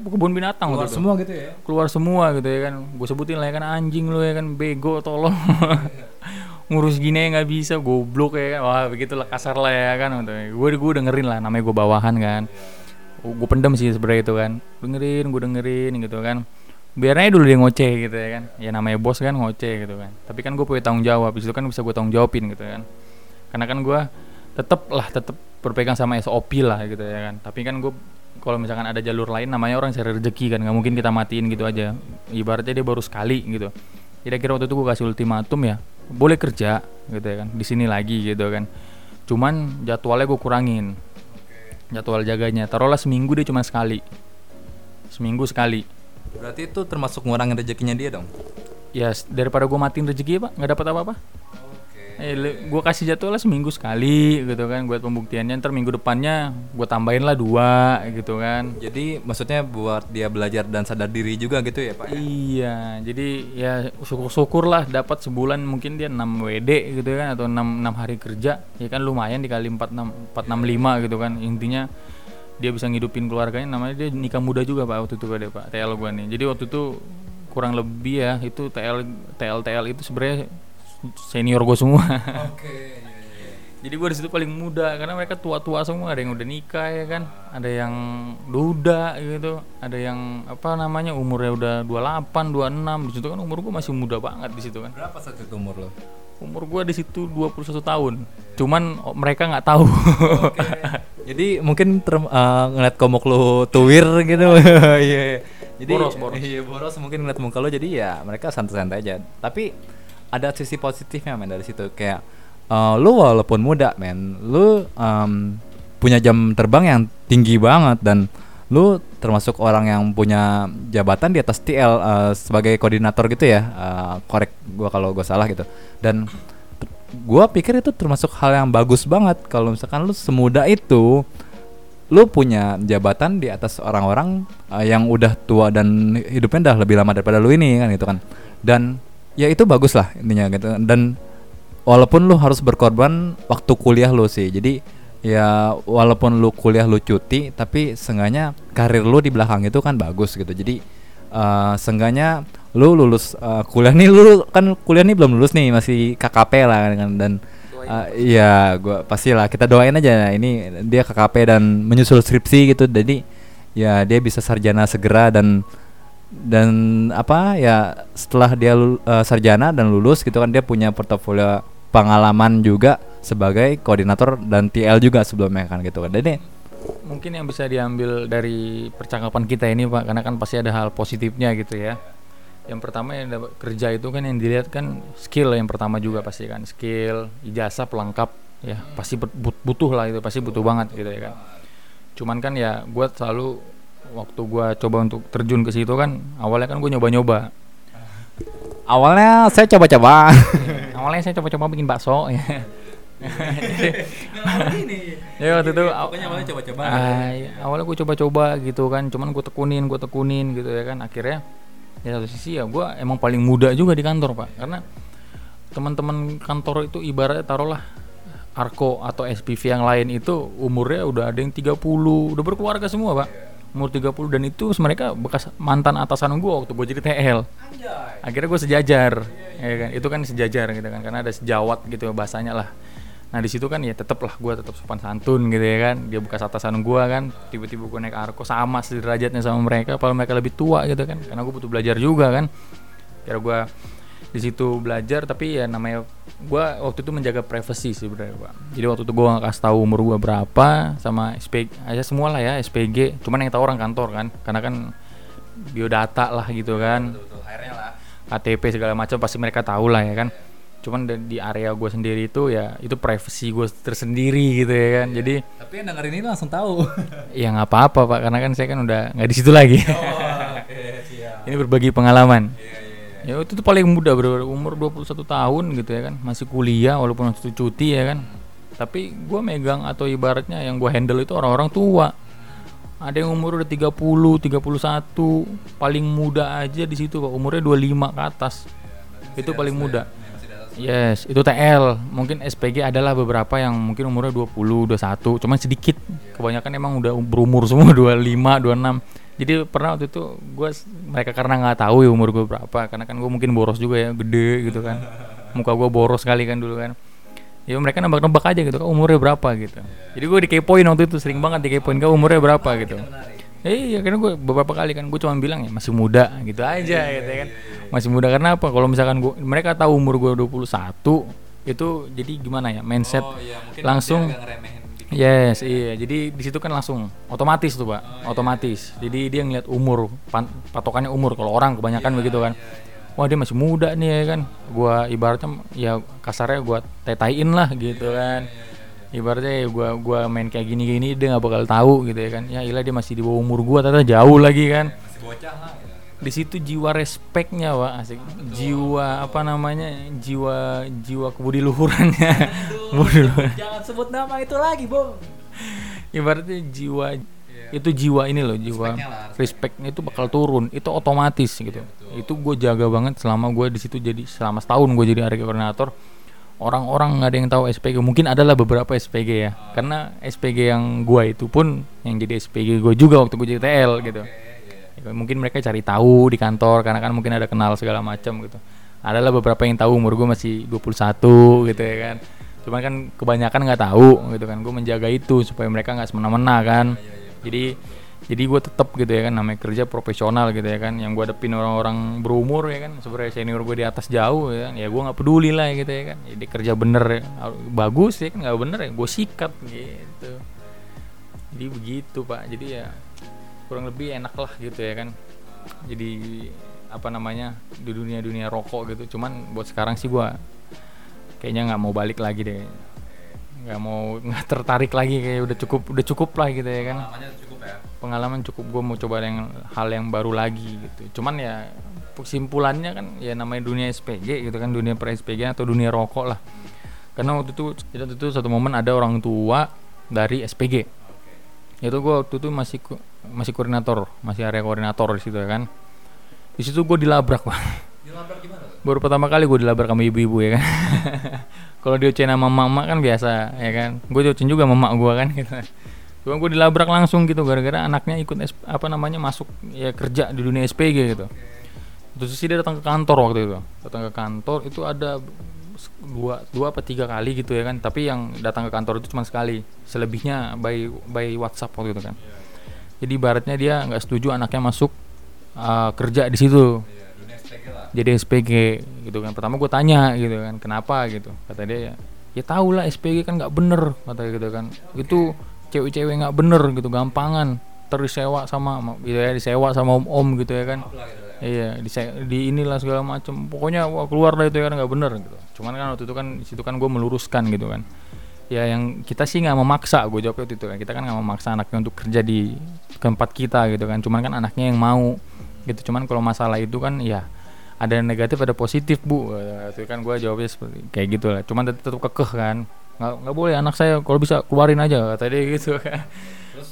kebun binatang waktu itu. semua gitu ya. keluar semua gitu ya kan? Gue sebutin lah ya kan? Anjing lu ya kan? Bego tolong. Ngurus gini nggak bisa goblok ya kan? Wah begitulah kasar lah ya kan? Gue gue dengerin lah namanya gue bawahan kan? Gue pendem sih sebenarnya itu kan? Dengerin gue dengerin gitu kan biar aja dulu dia ngoceh gitu ya kan. Ya namanya bos kan ngoceh gitu kan. Tapi kan gue punya tanggung jawab. Itu kan bisa gue tanggung jawabin gitu kan. Karena kan gue tetep lah tetep berpegang sama SOP lah gitu ya kan. Tapi kan gue kalau misalkan ada jalur lain namanya orang cari rezeki kan. Nggak mungkin kita matiin gitu aja. Ibaratnya dia baru sekali gitu. Jadi kira waktu itu gue kasih ultimatum ya boleh kerja gitu ya kan. Di sini lagi gitu kan. Cuman jadwalnya gue kurangin. Jadwal jaganya. Taruhlah seminggu dia cuma sekali. Seminggu sekali Berarti itu termasuk ngurangin rezekinya dia dong. ya daripada gue matiin rezeki ya pak nggak dapat apa-apa eh, gue kasih jadwalnya seminggu sekali gitu kan buat pembuktiannya ntar minggu depannya gue tambahin lah dua gitu kan Jadi maksudnya buat dia belajar dan sadar diri juga gitu ya, Pak. ya? Iya, jadi ya syukur-syukur lah dapat sebulan mungkin dia 6 WD gitu kan atau 6 6 hari kerja. Ya kan lumayan dikali 4 6 465 gitu kan. Intinya dia bisa ngidupin keluarganya. Namanya dia nikah muda juga pak waktu itu pak pak TL gua nih. Jadi waktu itu kurang lebih ya itu TL TL TL itu sebenarnya senior gue semua. Oke. jadi gue di situ paling muda karena mereka tua-tua semua. Ada yang udah nikah ya kan? Ada yang duda gitu. Ada yang apa namanya umurnya udah 28 26 di situ kan umur gue masih muda banget di situ kan. Berapa saat itu umur lo? umur gue di situ 21 tahun. Cuman oh, mereka nggak tahu Jadi mungkin ter, eh, ngeliat komuk lu tuwir gitu. Iya. Jadi Boros, boros. Iya, boros mungkin ngeliat muka lu jadi ya mereka santai-santai aja. Tapi ada sisi positifnya men dari situ kayak eh, lu walaupun muda men, lu em, punya jam terbang yang tinggi banget dan lu termasuk orang yang punya jabatan di atas TL eh, sebagai koordinator gitu ya. Eh, korek gua kalau gua salah gitu. Dan gua pikir itu termasuk hal yang bagus banget. Kalau misalkan lu semuda itu lu punya jabatan di atas orang-orang uh, yang udah tua dan hidupnya udah lebih lama daripada lu ini kan gitu kan. Dan ya itu bagus lah intinya gitu. Dan walaupun lu harus berkorban waktu kuliah lu sih. Jadi ya walaupun lu kuliah lu cuti tapi seenggaknya karir lu di belakang itu kan bagus gitu. Jadi uh, lu lulus uh, kuliah nih lu kan kuliah nih belum lulus nih masih KKP lah kan dan uh, iya gua pastilah kita doain aja. Ini dia KKP dan menyusul skripsi gitu jadi ya dia bisa sarjana segera dan dan apa ya setelah dia lul- uh, sarjana dan lulus gitu kan dia punya portofolio pengalaman juga sebagai koordinator dan TL juga sebelumnya kan gitu kan. Jadi mungkin yang bisa diambil dari percakapan kita ini pak karena kan pasti ada hal positifnya gitu ya yang pertama yang dapat kerja itu kan yang dilihat kan skill yang pertama juga pasti kan. Skill ijazah pelengkap ya pasti but- but- butuh lah itu pasti butuh banget gitu ya kan. Cuman kan ya gue selalu waktu gue coba untuk terjun ke situ kan awalnya kan gue nyoba-nyoba. Awalnya saya coba-coba. Awalnya saya coba-coba bikin bakso ya. Ya waktu itu aw- awalnya coba-coba. Iya. awalnya gue coba-coba gitu kan cuman gue tekunin gue tekunin gitu ya kan. Akhirnya ya satu sisi ya gue emang paling muda juga di kantor pak. Karena teman-teman kantor itu ibaratnya taruhlah Arko atau SPV yang lain itu umurnya udah ada yang 30 udah berkeluarga semua pak. Umur 30 dan itu mereka bekas mantan atasan gue waktu gue jadi TL akhirnya gue sejajar ya kan? Itu kan sejajar gitu kan karena ada sejawat gitu bahasanya lah nah di situ kan ya tetep lah gue tetap sopan santun gitu ya kan. Dia bekas atasan gue kan tiba-tiba gue naik arko sama sederajatnya sama mereka kalau mereka lebih tua gitu kan. Karena gue butuh belajar juga kan. Kira gue di situ belajar tapi ya namanya gue waktu itu menjaga privasi sih sebenarnya pak. Jadi waktu itu gue nggak kasih tahu umur gue berapa sama SPG aja semua lah ya SPG cuman yang tahu orang kantor kan karena kan biodata lah gitu kan. KTP segala macam pasti mereka tahu lah ya kan cuman di- area gue sendiri itu ya itu privacy gue tersendiri gitu ya kan. Jadi tapi yang dengerin ini langsung tahu. Ya nggak apa-apa pak karena kan saya kan udah nggak di situ lagi. Ini berbagi pengalaman. Ya itu tuh paling muda bro umur 21 tahun gitu ya kan. Masih kuliah walaupun waktu itu cuti ya kan. Tapi gue megang atau ibaratnya yang gue handle itu orang-orang tua. Ada yang umur udah 30, 31 paling muda aja di situ kok umurnya 25 ke atas. Itu paling muda Yes, itu TL. Mungkin SPG adalah beberapa yang mungkin umurnya 20, 21, cuman sedikit. Kebanyakan emang udah berumur semua 25, 26. Jadi pernah waktu itu gue mereka karena nggak tahu ya umur gue berapa, karena kan gue mungkin boros juga ya, gede gitu kan. Muka gue boros sekali kan dulu kan. Ya mereka nebak-nebak aja gitu, kan umurnya berapa gitu. Jadi gue dikepoin waktu itu sering banget dikepoin kau umurnya berapa gitu. Iya karena gue beberapa kali kan gue cuma bilang ya masih muda gitu aja gitu ya kan. Masih muda karena apa? Kalau misalkan gue mereka tahu umur gue 21 itu jadi gimana ya mindset langsung Yes, iya. Jadi di situ kan langsung otomatis tuh, Pak. otomatis. Jadi dia ngeliat umur, pan- patokannya umur. Kalau orang kebanyakan begitu kan. Wah, dia masih muda nih ya kan. Gua ibaratnya ya kasarnya gua tetain lah gitu kan. Ibaratnya ya gua gua main kayak gini-gini dia nggak bakal tahu gitu ya kan. Ya ilah dia masih di bawah umur gua ternyata jauh lagi kan. masih bocah lah Di situ jiwa respeknya, Pak. Asik. Jiwa apa namanya? Jiwa jiwa kebudiluhurannya. Kebudiluhuran. jangan sebut nama itu lagi bong ibaratnya jiwa itu jiwa ini loh jiwa Respectnya lah, respectnya itu bakal turun itu otomatis gitu itu gue jaga banget selama gue di situ jadi selama setahun gue jadi area koordinator orang-orang nggak ada yang tahu SPG mungkin adalah beberapa SPG ya. Karena SPG yang gua itu pun yang jadi SPG gue juga waktu gue jadi TL gitu. Ya, mungkin mereka cari tahu di kantor karena kan mungkin ada kenal segala macam gitu. Adalah beberapa yang tahu umur gue masih 21 gitu ya kan. Cuman kan kebanyakan nggak tahu gitu kan. Gue menjaga itu supaya mereka nggak semena-mena kan. Jadi jadi gue tetap gitu ya kan namanya kerja profesional gitu ya kan yang gue depin orang-orang berumur ya kan sebenarnya senior gue di atas jauh ya kan ya gue nggak peduli lah gitu ya kan. Jadi kerja bener ya. bagus ya kan nggak bener ya gue sikat gitu. Jadi begitu pak. Jadi ya kurang lebih enak lah gitu ya kan. Jadi apa namanya di dunia dunia rokok gitu. Cuman buat sekarang sih gue kayaknya nggak mau balik lagi deh. Nggak mau nggak tertarik lagi kayak udah cukup udah cukup lah gitu ya kan. Ya. Pengalaman cukup gue mau coba yang hal yang baru lagi gitu. Cuman ya kesimpulannya kan ya namanya dunia SPG gitu kan dunia per SPG atau dunia rokok lah. Karena waktu itu waktu itu satu momen ada orang tua dari SPG itu gue waktu itu masih masih koordinator masih area koordinator di situ ya kan. Di situ gue dilabrak bang Dilabrak gimana tuh? baru pertama kali gue dilabrak sama ibu-ibu ya kan. Kalau diocen sama mama kan biasa ya kan. Gue diocen juga sama mak gue kan gitu cuma gue dilabrak langsung gitu gara-gara anaknya ikut S- apa namanya masuk ya kerja di dunia SPG gitu. Terus sih dia datang ke kantor waktu itu. Datang ke kantor itu ada dua dua apa tiga kali gitu ya kan. Tapi yang datang ke kantor itu cuma sekali. Selebihnya by by WhatsApp waktu itu kan. Jadi ibaratnya dia nggak setuju anaknya masuk uh, kerja di situ. Iya, jadi SPG gitu kan. Pertama gue tanya gitu kan kenapa gitu. Kata dia ya ya tau lah SPG kan nggak bener kata gitu kan. Itu cewek-cewek nggak bener gitu gampangan tersewa sama gitu ya disewa sama om om gitu ya kan. Gitu ya. iya di, di inilah segala macam pokoknya wah, keluar lah itu ya kan nggak bener gitu. Cuman kan waktu itu kan situ kan gue meluruskan gitu kan. Ya yang kita sih nggak memaksa gue jawab waktu itu kan. Kita kan nggak memaksa anaknya untuk kerja di tempat kita gitu kan. Cuman kan anaknya yang mau gitu. Cuman kalau masalah itu kan ya ada yang negatif ada positif bu. Itu kan gue jawabnya seperti kayak gitu lah. Cuman tetap, tetap kekeh kan nggak nggak boleh anak saya kalau bisa keluarin aja kata dia gitu. Kan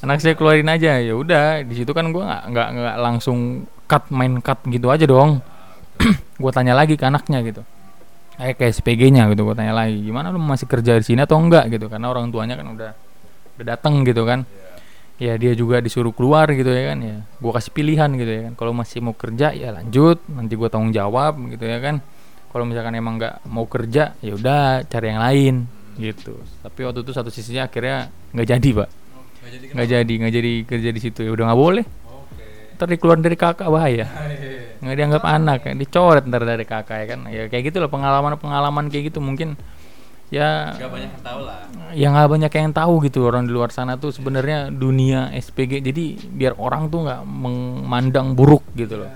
anak saya keluarin aja ya udah. Di situ kan gue nggak nggak nggak langsung cut main cut gitu aja dong. Gue tanya lagi ke anaknya gitu. Eh kayak SPG-nya gitu gue tanya lagi gimana lu masih kerja di sini atau enggak gitu karena orang tuanya kan udah udah datang gitu kan. Ya dia juga disuruh keluar gitu ya kan ya. Gue kasih pilihan gitu ya kan. Kalau masih mau kerja ya lanjut. Nanti gue tanggung jawab gitu ya kan. Kalau misalkan emang nggak mau kerja ya udah cari yang lain gitu. Tapi waktu itu satu sisinya akhirnya nggak jadi pak. Nggak jadi nggak jadi nggak jadi kerja di situ. Ya udah nggak boleh. Oke. ntar dikeluar dari kakak bahaya. Nggak dianggap anak ya. dicoret ntar dari kakak ya kan. Ya kayak gitulah pengalaman pengalaman kayak gitu. Mungkin ya Gak banyak yang tahu lah. ya nggak banyak yang tahu gitu orang di luar sana tuh sebenarnya dunia SPG jadi biar orang tuh nggak memandang buruk gitu loh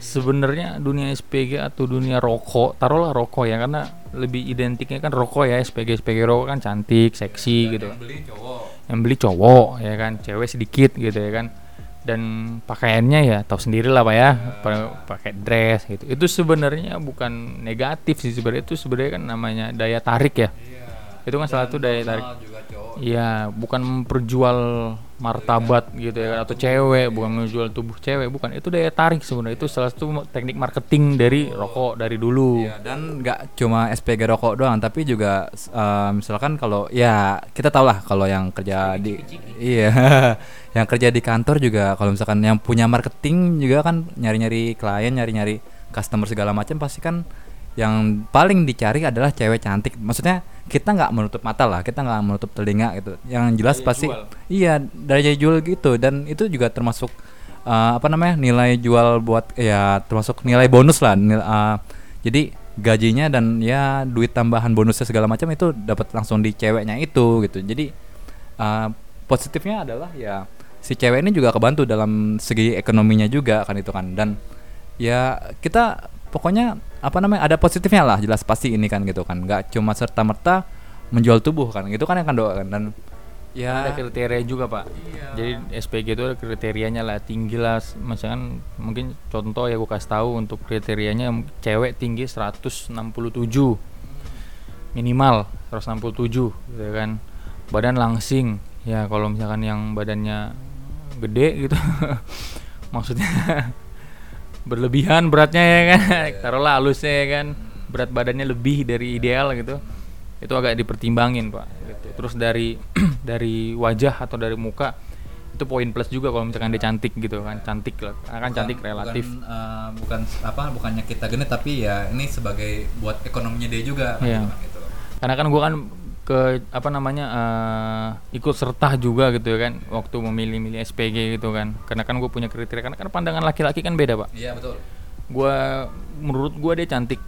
sebenarnya dunia SPG atau dunia rokok taruhlah rokok ya karena lebih identiknya kan rokok ya SPG SPG rokok kan cantik seksi gitu. Yang beli cowok. yang beli cowok ya kan cewek sedikit gitu ya kan. Dan pakaiannya ya tahu sendiri lah pak ya Pa- pakai dress gitu. Itu sebenarnya bukan negatif sih sebenarnya itu sebenarnya kan namanya daya tarik ya. Itu kan salah satu daya tarik. juga. Iya, bukan memperjual martabat gitu ya atau cewek, bukan menjual tubuh cewek, bukan. Itu daya tarik sebenarnya. Itu salah satu teknik marketing dari rokok dari dulu. Iya, dan nggak cuma SPG rokok doang, tapi juga eh, misalkan kalau ya kita tahu lah kalau yang kerja di iya, yang kerja di kantor juga kalau misalkan yang punya marketing juga kan nyari-nyari klien, nyari-nyari customer segala macam pasti kan yang paling dicari adalah cewek cantik. Maksudnya kita nggak menutup mata lah, kita nggak menutup telinga gitu. Yang jelas Daya pasti jual. iya daya jual gitu dan itu juga termasuk eh, apa namanya nilai jual buat ya termasuk nilai bonus lah. nil- eh, jadi gajinya dan ya duit tambahan bonusnya segala macam itu dapat langsung di ceweknya itu gitu. Jadi eh, positifnya adalah ya si cewek ini juga kebantu dalam segi ekonominya juga kan itu kan dan ya kita pokoknya apa namanya ada positifnya lah jelas pasti ini kan gitu kan nggak cuma serta merta menjual tubuh kan gitu kan yang kan doa kan dan ya Ada kriteria juga pak. Jadi SPG itu ada kriterianya lah tinggi lah. Misalkan mungkin contoh ya gue kasih tahu untuk kriterianya cewek tinggi 167 minimal 167 gitu kan. Badan langsing ya kalau misalkan yang badannya gede gitu maksudnya berlebihan beratnya ya kan? Taruhlah halusnya ya kan? Berat badannya lebih dari ideal gitu. Itu agak dipertimbangin pak gitu. terus dari dari wajah atau dari muka itu poin plus juga kalau misalkan dia cantik gitu kan. Cantik lah. Kan cantik relatif. bukan, eh, bukan apa bukannya kita genit tapi ya ini sebagai buat ekonominya dia juga Iya. gitu. Karena kan gua kan ke apa namanya eh, ikut serta juga gitu ya kan waktu memilih-milih SPG gitu kan. Karena kan gue punya kriteria karena kan pandangan laki-laki kan beda pak. Iya betul. Gua menurut gua dia cantik.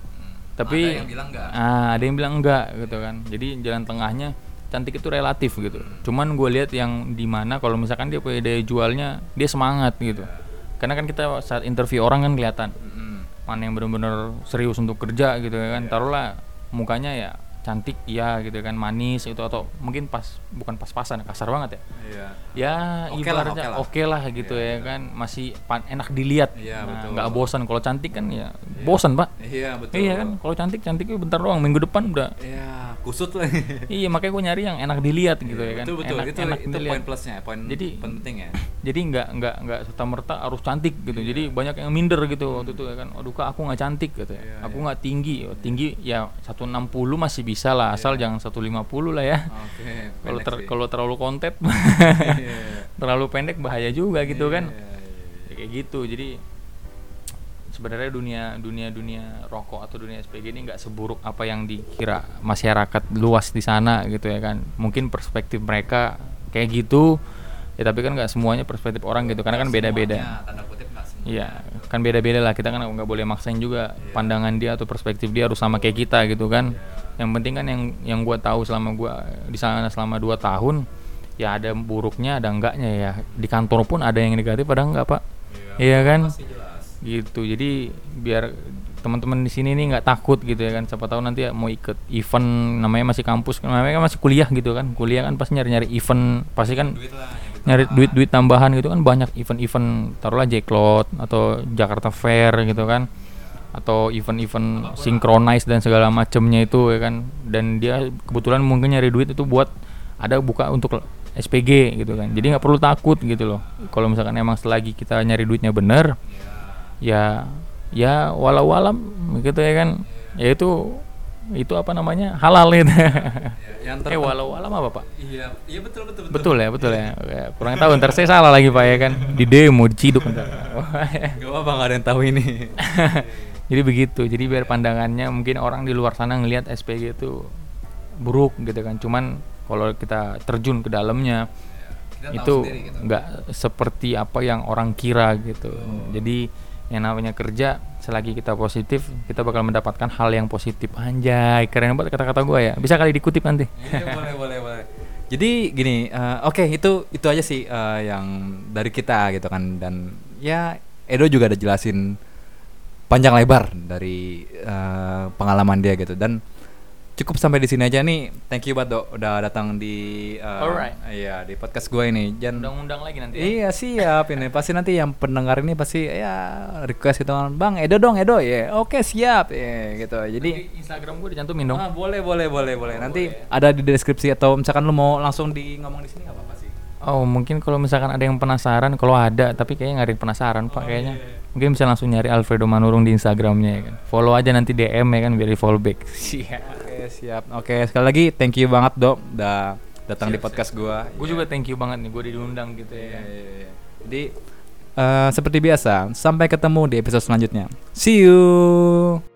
Tapi ada yang bilang enggak ah ada yang bilang enggak gitu kan. Jadi jalan tengahnya cantik itu relatif gitu. Cuman gue lihat yang di mana kalau misalkan dia punya daya jualnya dia semangat gitu. Karena kan kita saat interview orang kan kelihatan. Mm-mm. mana yang benar-benar serius untuk kerja gitu ya kan. Taruhlah mukanya ya cantik iya gitu kan manis itu atau mungkin pas bukan pas-pasan kasar banget ya. Iya. Ya Oke lah, ibaratnya oke oke lah. lah. gitu Iya, ya kan masih pan- enak dilihat. Iya, Nah, betul. nggak bosan. Kalau cantik kan ya bosan pak. Iya betul. Iya kan kalau cantik cantiknya bentar doang minggu depan udah. Iya kusut lah. Iya makanya gue nyari yang enak dilihat gitu ya kan. betul betul. Enak, itu enak itu dilihat. poin plusnya poin Jadi- penting ya. jadi nggak nggak nggak serta merta harus cantik gitu. Jadi banyak yang minder gitu waktu itu ya kan. Aduh kak aku nggak cantik gitu ya. Iya, aku nggak tinggi. Tinggi ya 160 masih bisa lah asal jangan 150 lah ya oke kalau ter- sih. kalau terlalu kontet Iya. terlalu pendek bahaya juga gitu kan Iya, iya, iya. Ya, kayak gitu jadi sebenarnya dunia dunia dunia rokok atau dunia SPG ini nggak seburuk apa yang dikira masyarakat luas di sana gitu ya kan mungkin perspektif mereka kayak gitu ya tapi kan nggak semuanya perspektif orang gitu karena kan beda-beda Iya, kan beda-beda lah. Kita kan nggak boleh maksain juga pandangan dia atau perspektif dia harus sama kayak kita gitu kan. Yang penting kan yang yang gua tahu selama gua di sana selama 2 tahun ya ada buruknya, ada enggaknya ya. Di kantor pun ada yang negatif, ada enggak, Pak? Iya kan? Pasti jelas Gitu. Jadi biar teman-teman di sini nih nggak takut gitu ya kan. Siapa tahu nanti ya mau ikut event namanya masih kampus, namanya kan masih kuliah gitu kan. Kuliah kan pasti nyari-nyari event, pasti kan duit lah nyari duit-duit tambahan gitu kan banyak event-event taruhlah Jacklot atau Jakarta Fair gitu kan atau event-event synchronize dan segala macamnya itu ya kan. Dan dia kebetulan mungkin nyari duit itu buat ada buka untuk SPG gitu kan. Jadi nggak perlu takut gitu loh. Kalau misalkan emang selagi kita nyari duitnya bener ya ya walau alam gitu ya kan. Ya itu itu apa namanya? Halal itu Ya, yang eh walau alam apa pak? Iya iya betul betul Betul. Ya, betul ya. Ya, Kurang tahu ntar saya salah lagi Pak ya kan. Di demo diciduk ntar. gak apa nggak ada yang tahu ini jadi begitu. Jadi biar pandangannya mungkin orang di luar sana ngelihat SPG itu buruk gitu kan. Cuman kalau kita terjun ke dalamnya Kita itu gitu. nggak seperti apa yang orang kira gitu. Jadi yang namanya kerja selagi kita positif kita bakal mendapatkan hal yang positif anjay keren banget kata-kata gue ya bisa kali dikutip nanti Iya boleh boleh boleh. Jadi gini, eh, oke itu itu aja sih eh, yang dari kita gitu kan dan ya Edo juga ada jelasin panjang lebar dari eh, pengalaman dia gitu dan cukup sampai di sini aja nih. Thank you banget Dok udah datang di eh, Alright. iya di podcast gue ini. Dan undang-undang lagi nanti ya. Iya siap ini pasti nanti yang pendengar ini pasti ya request gitu kan bang Edo dong Edo ya oke siap ya gitu jadi Nanti Instagram gue dicantumin dong Ah, boleh, boleh, boleh, boleh. Nanti ada di deskripsi atau misalkan lu mau langsung di ngomong di sini nggak apa-apa sih. Oh mungkin kalau misalkan ada yang penasaran, kalau ada tapi kayaknya nggak ada yang penasaran pak kayaknya. Mungkin bisa langsung nyari Alfredo Manurung di Instagramnya ya kan. Follow aja nanti DM ya kan biar di follow back. Siap. Oke, siap. Oke, sekali lagi thank you banget, Dok, udah datang di podcast gua. Gue juga thank you banget nih gue diundang gitu Iya, ya. kan. iya, iya. Jadi eh, seperti biasa, sampai ketemu di episode selanjutnya. See you.